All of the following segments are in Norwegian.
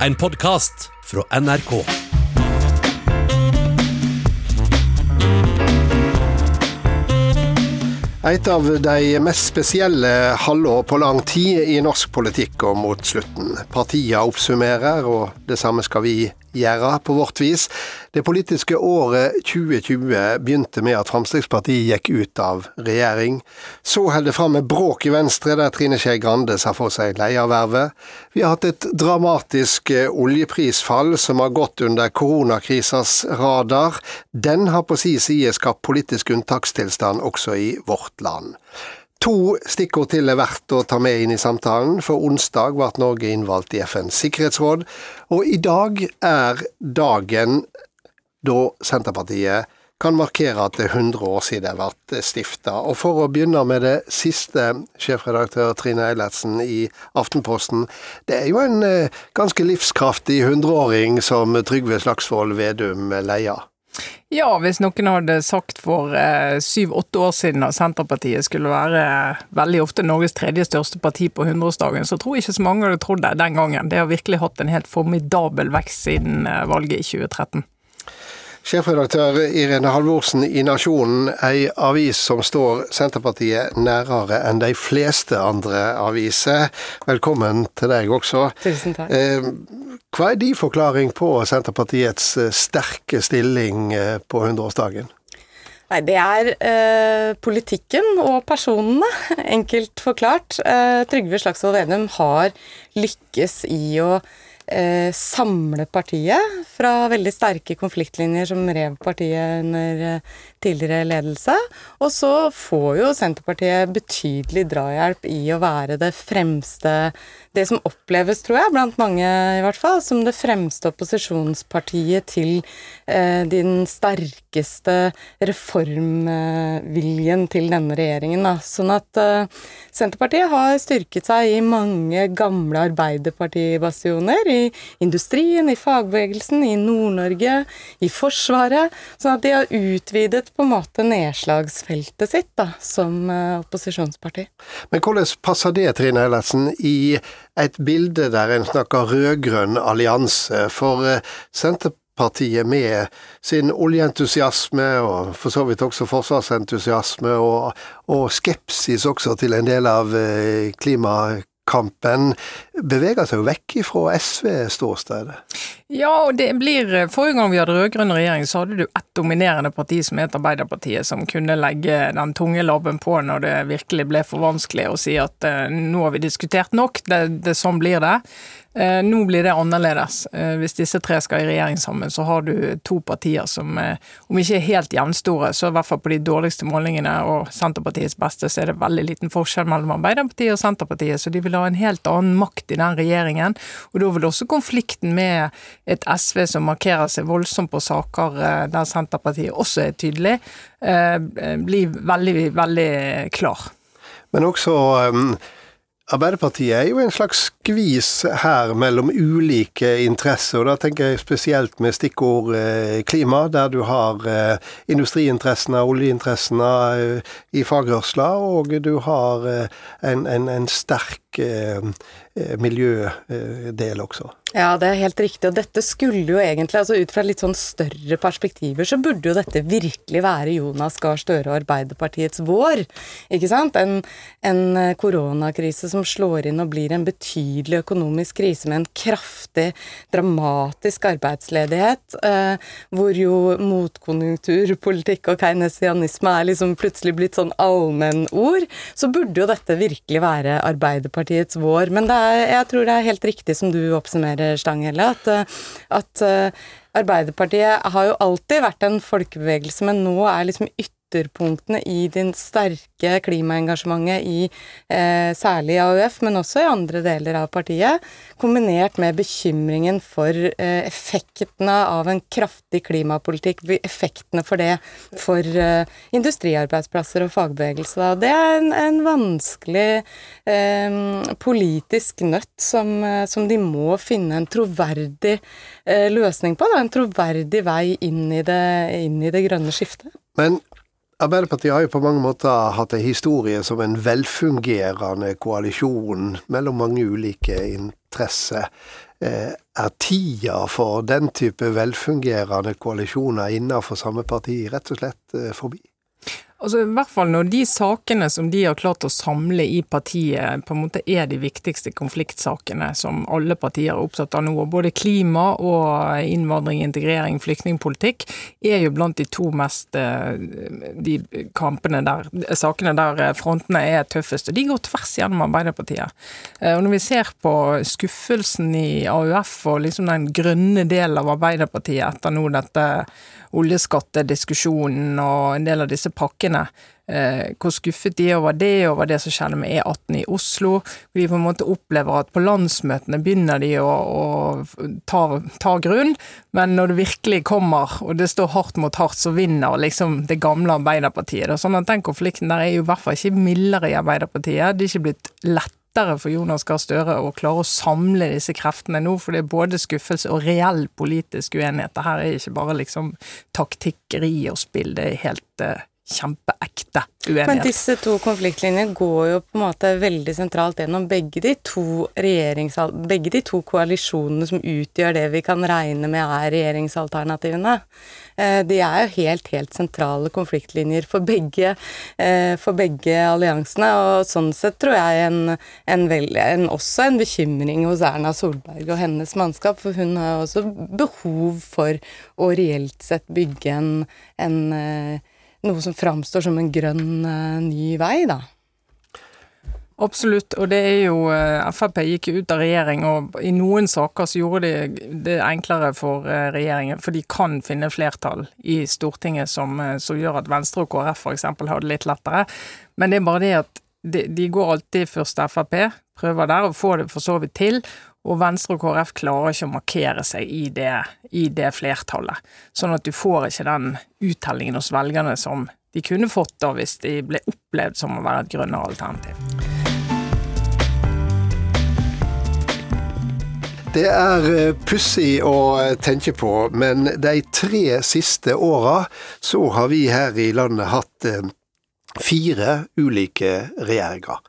En podkast fra NRK. Et av de mest spesielle halvår på lang tid i norsk politikk og mot slutten. Partiene oppsummerer, og det samme skal vi gjøre på vårt vis. Det politiske året 2020 begynte med at Fremskrittspartiet gikk ut av regjering. Så holder det fram med bråk i Venstre, der Trine Skei Grande sa for seg ledervervet. Vi har hatt et dramatisk eh, oljeprisfall som har gått under koronakrisas radar. Den har på si side skapt politisk unntakstilstand også i vårt land. To stikkord til er verdt å ta med inn i samtalen. For onsdag ble Norge innvalgt i FNs sikkerhetsråd, og i dag er dagen da Senterpartiet kan markere at det er 100 år siden det ble stifta. Og for å begynne med det siste, sjefredaktør Trine Eilertsen i Aftenposten. Det er jo en eh, ganske livskraftig hundreåring som Trygve Slagsvold Vedum leier. Ja, hvis noen hadde sagt for eh, syv-åtte år siden at Senterpartiet skulle være eh, veldig ofte Norges tredje største parti på 100-årsdagen, så tror jeg ikke så mange hadde trodd det den gangen. Det har virkelig hatt en helt formidabel vekst siden eh, valget i 2013. Sjefredaktør Irene Halvorsen i Nasjonen, ei avis som står Senterpartiet nærere enn de fleste andre aviser. Velkommen til deg også. Tusen takk. Eh, hva er din forklaring på Senterpartiets eh, sterke stilling eh, på 100-årsdagen? Nei, det er eh, politikken og personene, enkelt forklart. Eh, Trygve Slagsvold Vedum har lykkes i å eh, samle partiet fra veldig sterke konfliktlinjer som rev partiet under eh, tidligere ledelse. Og så får jo Senterpartiet betydelig drahjelp i å være det fremste Det som oppleves, tror jeg, blant mange i hvert fall, som det fremste opposisjonspartiet til eh, den sterkeste reformviljen til denne regjeringen. Da. Sånn at eh, Senterpartiet har styrket seg i mange gamle arbeiderpartibastioner. I industrien, i fagbevegelsen, i Nord-Norge, i Forsvaret. Sånn at de har utvidet på en måte nedslagsfeltet sitt da, som eh, opposisjonsparti. Men hvordan passer det, Trine Eilertsen, i et bilde der en snakker rød-grønn allianse? For uh, Senterpartiet med sin oljeentusiasme, og for så vidt også forsvarsentusiasme, og, og skepsis også til en del av uh, klimakampen, beveger seg jo vekk ifra SV-ståstedet. Ja, og det blir Forrige gang vi hadde rød-grønn regjering, så hadde du ett dominerende parti som het Arbeiderpartiet, som kunne legge den tunge labben på når det virkelig ble for vanskelig, og si at eh, nå har vi diskutert nok, det, det sånn blir det. Eh, nå blir det annerledes. Eh, hvis disse tre skal i regjering sammen, så har du to partier som, om ikke er helt jevnstore, så i hvert fall på de dårligste målingene og Senterpartiets beste, så er det veldig liten forskjell mellom Arbeiderpartiet og Senterpartiet, så de vil ha en helt annen makt i den regjeringen. Og da vil også konflikten med et SV som markerer seg voldsomt på saker eh, der Senterpartiet også er tydelig, eh, blir veldig, veldig klar. Men også Arbeiderpartiet er jo en slags skvis her mellom ulike interesser, og da tenker jeg spesielt med stikkord eh, klima, der du har eh, industriinteressene, oljeinteressene eh, i fagrørsla, og du har en, en, en sterk miljødel også. Ja, det er helt riktig, og dette skulle jo egentlig, altså ut fra litt sånn større perspektiver, så burde jo dette virkelig være Jonas Gahr Støre og Arbeiderpartiets vår, ikke sant? En, en koronakrise som slår inn og blir en betydelig økonomisk krise med en kraftig, dramatisk arbeidsledighet, eh, hvor jo motkonjunkturpolitikk og keynesianisme er liksom plutselig blitt sånn allmennord, så burde jo dette virkelig være Arbeiderpartiets vår. Men er, jeg tror det er helt riktig som du oppsummerer Stanghelle, at, eh, at eh, Arbeiderpartiet har jo alltid vært en folkebevegelse, men nå er liksom ytterpunktene i din sterke klimaengasjementet i eh, særlig AUF, men også i andre deler av partiet, kombinert med bekymringen for eh, effektene av en kraftig klimapolitikk, effektene for det for eh, industriarbeidsplasser og fagbevegelse. Da. Det er en, en vanskelig eh, politisk nøtt som, eh, som, de må finne en troverdig eh, løsning på. Da. En troverdig vei inn i det, inn i det grønne skiftet. Men Arbeiderpartiet har jo på mange måter hatt en historie som en velfungerende koalisjon mellom mange ulike interesser. Er tida for den type velfungerende koalisjoner innenfor samme parti rett og slett forbi? Altså, I hvert fall når de sakene som de har klart å samle i partiet, på en måte er de viktigste konfliktsakene som alle partier er opptatt av nå. Både klima og innvandring, integrering, flyktningpolitikk er jo blant de to mest eh, de kampene der, sakene der frontene er tøffest. Og de går tvers gjennom Arbeiderpartiet. Eh, og Når vi ser på skuffelsen i AUF og liksom den grønne delen av Arbeiderpartiet etter nå dette oljeskattediskusjonen og en del av disse pakkene. Eh, hvor skuffet de er over det, over det som skjedde med E18 i Oslo. hvor De på en måte opplever at på landsmøtene begynner de å, å ta, ta, grunn, men når det virkelig kommer, og det står hardt mot hardt, så vinner liksom det gamle Arbeiderpartiet. Da. Sånn at Den konflikten der er jo i hvert fall ikke mildere i Arbeiderpartiet. Det er ikke blitt lett lettere for Jonas Gahr Støre å klare å samle disse kreftene nå, for det er både skuffelse og reell politisk uenighet. Det her er ikke bare liksom taktikkeri og spill, det er helt uh, kjempeekte uenighet. Men disse to konfliktlinjene går jo på en måte veldig sentralt gjennom begge de to begge de to koalisjonene som utgjør det vi kan regne med er regjeringsalternativene. Eh, de er jo helt, helt sentrale konfliktlinjer for begge, eh, for begge alliansene, og sånn sett tror jeg en, en, vel, en, også en bekymring hos Erna Solberg og hennes mannskap, for hun har jo også behov for å reelt sett bygge en, en eh, noe som framstår som en grønn uh, ny vei, da. Absolutt, og det er jo eh, Frp gikk ut av regjering, og i noen saker så gjorde de det enklere for eh, regjeringen, for de kan finne flertall i Stortinget som, som gjør at Venstre og KrF f.eks. har det litt lettere. Men det er bare det at de, de går alltid først til Frp, prøver der og får det for så vidt til. Og Venstre og KrF klarer ikke å markere seg i det, i det flertallet. Sånn at du får ikke den uttellingen hos velgerne som de kunne fått da hvis de ble opplevd som å være et grønnere alternativ. Det er eh, pussig å tenke på, men de tre siste åra så har vi her i landet hatt eh, fire ulike regjeringer.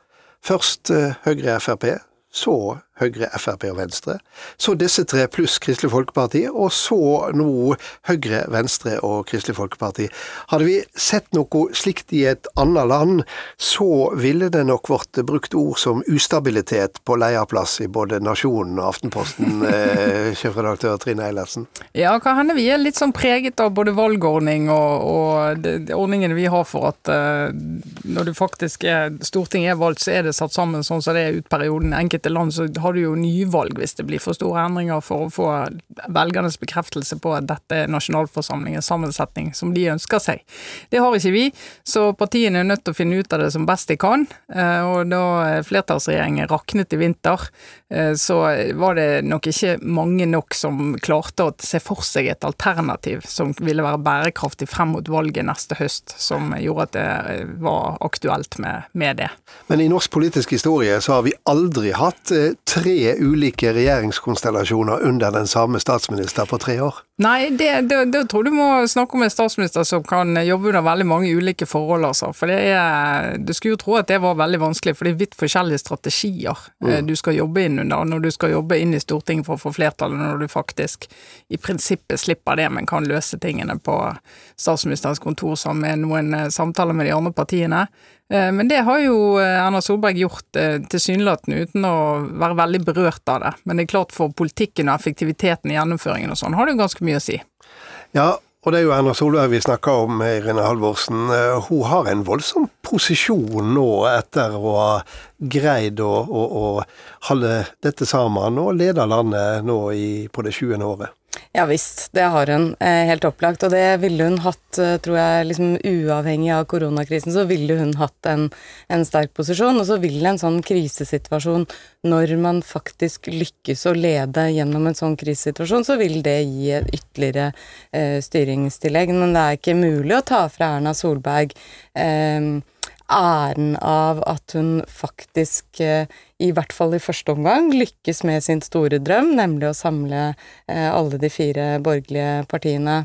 Først eh, Høyre-Frp, så Høyre, Frp og Venstre. Så disse tre pluss Kristelig Folkeparti, og så nå Høyre, Venstre og Kristelig Folkeparti. Hadde vi sett noe slikt i et annet land, så ville det nok vært brukt ord som ustabilitet på lederplass i både Nasjonen og Aftenposten, eh, sjefredaktør Trine Eilertsen. Ja, kan hende vi er litt sånn preget av både valgordning og, og de, de ordningene vi har for at uh, når du faktisk er Stortinget er valgt, så er det satt sammen sånn som det er ut perioden. Enkelte land så har du jo nyvalg hvis det blir for store endringer for å få velgernes bekreftelse på at dette er nasjonalforsamlingens sammensetning som de ønsker seg. Det har ikke vi, så partiene er nødt til å finne ut av det som best de kan. Eh, og da flertallsregjeringen raknet i vinter, eh, så var det nok ikke mange nok som klarte å se for seg et alternativ som ville være bærekraftig frem mot valget neste høst, som gjorde at det eh, var aktuelt med, med det. Men i norsk politisk historie så har vi aldri hatt tre ulike regjeringskonstellasjoner under den samme statsminister på tre år? Nei, det, tror du må snakke med en statsminister som kan jobbe under veldig mange ulike forhold, altså. For det er Du skulle jo tro at det var veldig vanskelig, for det er vidt forskjellige strategier mm. du skal jobbe inn under når du skal jobbe inn i Stortinget for å få flertallet, når du faktisk i prinsippet slipper det, men kan løse tingene på statsministerens kontor sammen med noen eh, samtaler med de andre partiene. Eh, men det har jo eh, Erna Solberg gjort eh, tilsynelatende uten å være veldig berørt av det. Men det er klart for politikken og effektiviteten i gjennomføringen og sånn har det jo ganske mye å si. Ja, og det er jo Erna Solberg vi snakker om, Irene Halvorsen. Hun har en voldsom posisjon nå etter å ha greid å, å, å holde dette sammen og lede landet nå i, på det 20. året. Ja visst, det har hun. Eh, helt opplagt. Og det ville hun hatt, eh, tror jeg, liksom uavhengig av koronakrisen, så ville hun hatt en, en sterk posisjon. Og så vil en sånn krisesituasjon, når man faktisk lykkes å lede gjennom en sånn krisesituasjon, så vil det gi et ytterligere eh, styringstillegg. Men det er ikke mulig å ta fra Erna Solberg eh, æren av at hun faktisk, eh, i hvert fall i første omgang, lykkes med sin store drøm, nemlig å samle eh, alle de fire borgerlige partiene.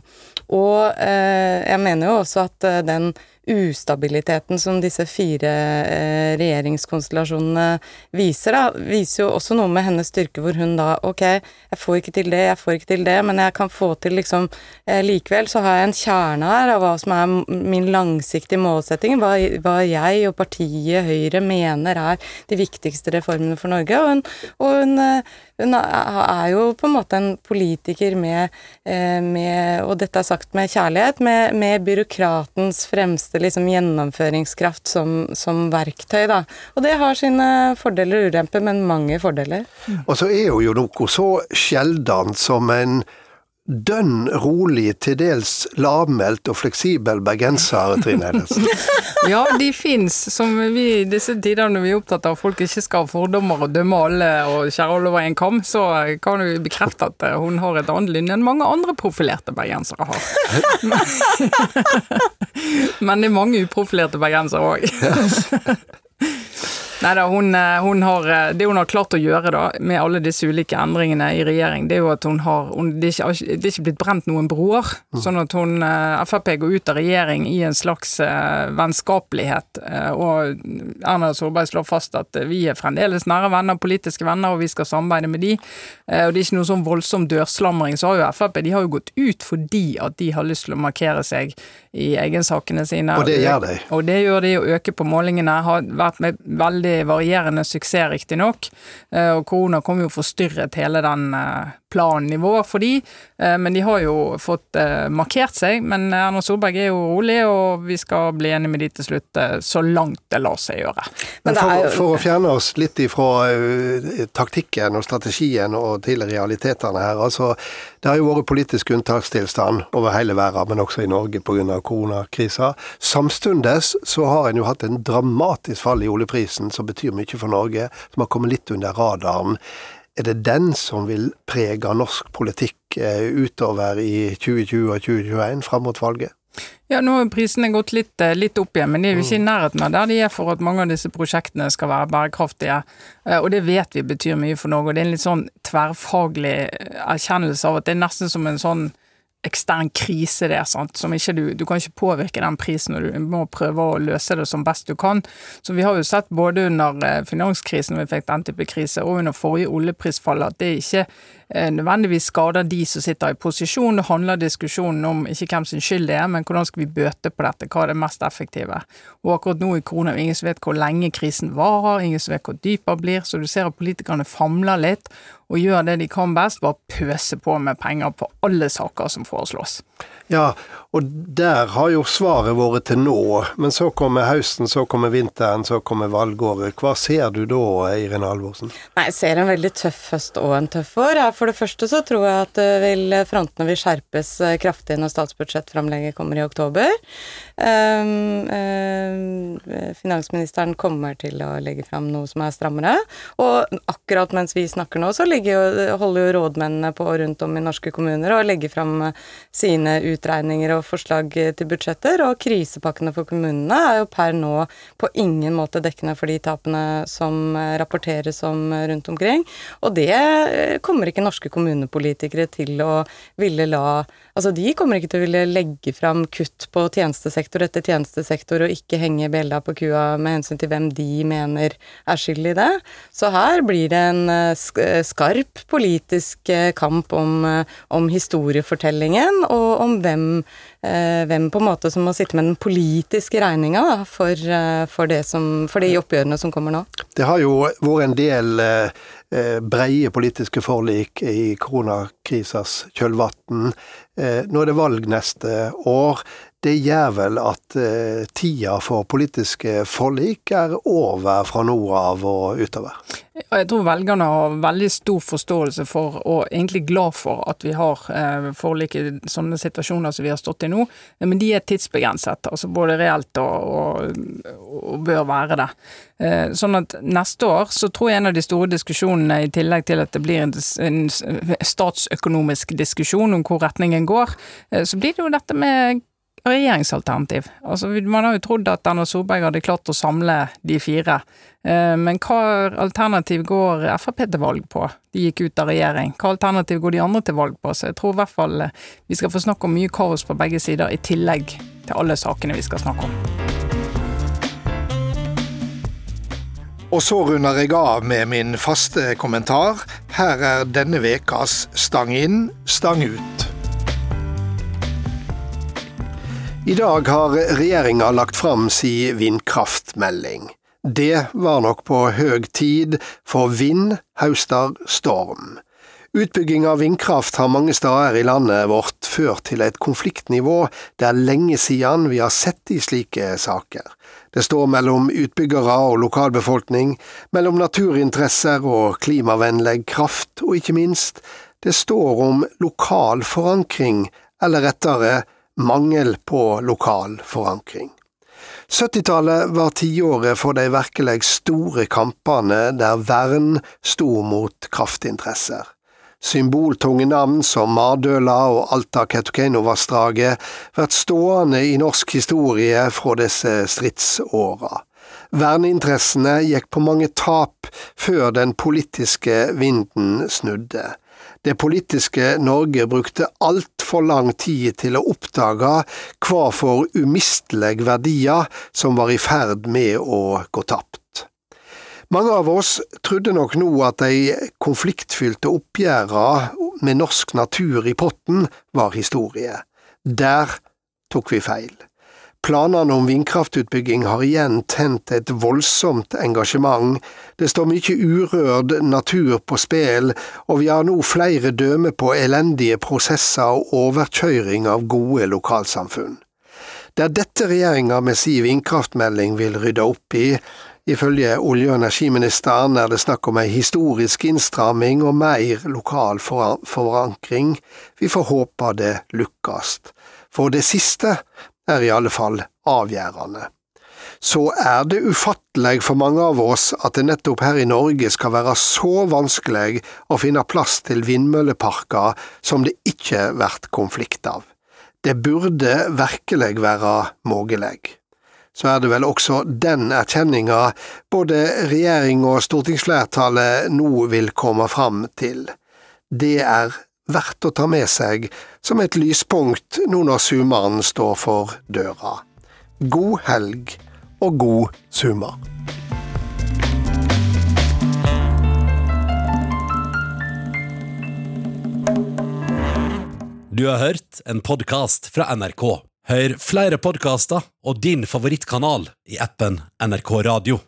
Og eh, jeg mener jo også at den ustabiliteten som disse fire eh, regjeringskonstellasjonene viser, da, viser jo også noe med hennes styrke, hvor hun da ok, jeg får ikke til det, jeg får ikke til det, men jeg kan få til liksom eh, Likevel så har jeg en kjerne her av hva som er min langsiktige målsetting, hva, hva, jeg og partiet Høyre mener er de viktigste reformene for Norge. Og hun, og hun, eh, hun er jo på en måte en politiker med, eh, med og dette er sagt med kjærlighet, med, med byråkratens fremste liksom, gjennomføringskraft som, som, verktøy. Da. Og det har sine fordeler og ulemper, men mange fordeler. Og så er jo noe så sjelden som en dønn rolig, til dels lavmælt og fleksibel bergenser, Trine Eilertsen? ja, de fins, som vi i disse tider når vi er opptatt av at folk ikke skal ha fordommer og dømme alle og skjære alle over en kam, så kan vi bekrefte at hun har et annet lynne enn mange andre profilerte bergensere har. Men det er mange uprofilerte bergensere òg. Nei da, hun, eh, hun, har eh, Det hun har klart å gjøre da, med alle disse ulike endringene i regjering, det er jo at hun har hun, det, er ikke, det, er ikke, blitt brent noen broer. Mm. Sånn at hun, eh, Frp går ut av regjering i en slags vennskapelighet. Og Erna Solberg slår fast at vi er fremdeles nære venner, politiske venner, og vi skal samarbeide med de. Og det er ikke noe sånn voldsom dørslamring. Så har jo Frp de har jo gått ut fordi at de har lyst til å markere seg i egensakene sine. Og det gjør de. Og det gjør de, å øke på målingene. Har vært med veldig varierende suksess, riktignok. Eh, og korona kom jo og forstyrret hele den planen i vår for de, eh, men de har jo fått markert seg. Men Erna Solberg er jo rolig, og vi skal bli enige med de til slutt, så langt det lar seg gjøre. Men for, for å fjerne oss litt ifra taktikken og strategien og til realitetene her. altså Det har jo vært politisk unntakstilstand over hele verden, men også i Norge pga. koronakrisa. Samtidig så har en jo hatt en dramatisk fall i oljeprisen som betyr mye for Norge, som har kommet litt under radaren. Er det den som vil prege norsk politikk eh, utover i 2020 og 2021 fram mot valget? Ja, nå har prisene gått litt, eh, litt, opp igjen, men de er jo ikke i nærheten av der de er for at mange av disse prosjektene skal være bærekraftige. Eh, og det vet vi betyr mye for Norge. og Det er en litt sånn tverrfaglig erkjennelse av at det er nesten som en sånn ekstern krise det, er, sant? som ikke du, du kan ikke påvirke den prisen, og du må prøve å løse det som best du kan. Så vi har jo sett både under eh, finanskrisen, når vi fikk den type krise, og under forrige oljeprisfall, at det ikke Eh, nødvendigvis skader de som sitter i posisjon. Det handler diskusjonen om ikke hvem sin skyld det er, men hvordan skal vi bøte på dette, hva er det mest effektive. Og akkurat nå i korona ingen som vet hvor lenge krisen varer, ingen som vet hvor dyp den blir, så du ser at politikerne famler litt og gjør det de kan best, bare pøse på med penger på alle saker som foreslås. Ja, og der har jo svaret vært til nå. Men så kommer høsten, så kommer vinteren, så kommer valgåret. Hva ser du da, Irene Alvorsen? Nei, Jeg ser en veldig tøff høst og en tøff år. For det første så tror jeg at vil, frontene vil skjerpes eh, kraftig når statsbudsjettframlegget kommer i oktober. Um, um, finansministeren kommer til å legge fram noe som er strammere. Og akkurat mens vi snakker nå, så jo, holder jo rådmennene på rundt om i norske kommuner og legger fram sine utregninger og forslag til budsjetter, og krisepakkene for kommunene er jo per nå på ingen måte dekkende for de tapene som rapporteres om rundt omkring. Og det kommer ikke norske kommunepolitikere til å ville la Altså, de kommer ikke til å ville legge fram kutt på tjenestesektor etter tjenestesektor og ikke henge bjella på kua med hensyn til hvem de mener er skyld i det. Så her blir det en eh, skarp politisk eh, kamp om, eh, om historiefortellingen og om hvem hvem, eh, på en måte som må sitte med den politiske regninga for, eh, for, for, de oppgjørene som kommer nå. Det har jo vært en del eh, breie politiske forlik i koronakrisas kjølvann. Nå er det valg neste år det gjør vel at eh, tida for politiske forlik er over fra nå av og utover? Jeg tror velgerne har veldig stor forståelse for, og egentlig glad for, at vi har eh, forlik i sånne situasjoner som vi har stått i nå. Men de er tidsbegrenset, altså både reelt og, og, og bør være det. Eh, sånn at neste år så tror jeg en av de store diskusjonene, i tillegg til at det blir en, en statsøkonomisk diskusjon om hvor retningen går, så blir det jo dette med regjeringsalternativ. Altså, man har jo trodd at Erna Solberg hadde klart å samle de fire. Eh, men hva alternativ går Frp til valg på? De gikk ut av regjering. Hva alternativ går de andre til valg på? Så jeg tror i hvert fall eh, vi skal få snakke om mye kaos på begge sider, i tillegg til alle sakene vi skal snakke om. Og så runder jeg av med min faste kommentar. Her er denne vekas Stang inn, stang ut. I dag har regjeringa lagt fram si vindkraftmelding. Det var nok på høg tid, for vind høster storm. Utbygging av vindkraft har mange steder i landet vårt ført til et konfliktnivå det er lenge siden vi har sett i slike saker. Det står mellom utbyggere og lokalbefolkning, mellom naturinteresser og klimavennlig kraft, og ikke minst, det står om lokal forankring, eller rettere, mangel på lokal forankring. 70-tallet var tiåret for de virkelig store kampene der vern sto mot kraftinteresser. Symboltunge navn som Mardøla og Alta-Kautokeinovassdraget blir stående i norsk historie fra disse stridsåra. Verneinteressene gikk på mange tap før den politiske vinden snudde. Det politiske Norge brukte altfor lang tid til å oppdage hva for umistelige verdier som var i ferd med å gå tapt. Mange av oss trodde nok nå at de konfliktfylte oppgjørene med norsk natur i potten var historie. Der tok vi feil. Planene om vindkraftutbygging har igjen tent et voldsomt engasjement, det står mye urørd natur på spill, og vi har nå flere døme på elendige prosesser og overkjøring av gode lokalsamfunn. Det er dette regjeringa med si vindkraftmelding vil rydde opp i. Ifølge olje- og energiministeren er det snakk om ei historisk innstramming og mer lokal forankring. Vi får håpe det lukkast. For det siste er i alle fall avgjørende. Så er det ufattelig for mange av oss at det nettopp her i Norge skal være så vanskelig å finne plass til vindmølleparker som det ikke blir konflikt av. Det burde virkelig være mulig. Så er det vel også den erkjenninga både regjering og stortingsflertallet nå vil komme fram til. Det er verdt å ta med seg som et lyspunkt nå når summeren står for døra. God helg og god summer. Du har hørt en podkast fra NRK. Hør flere podkaster og din favorittkanal i appen NRK Radio.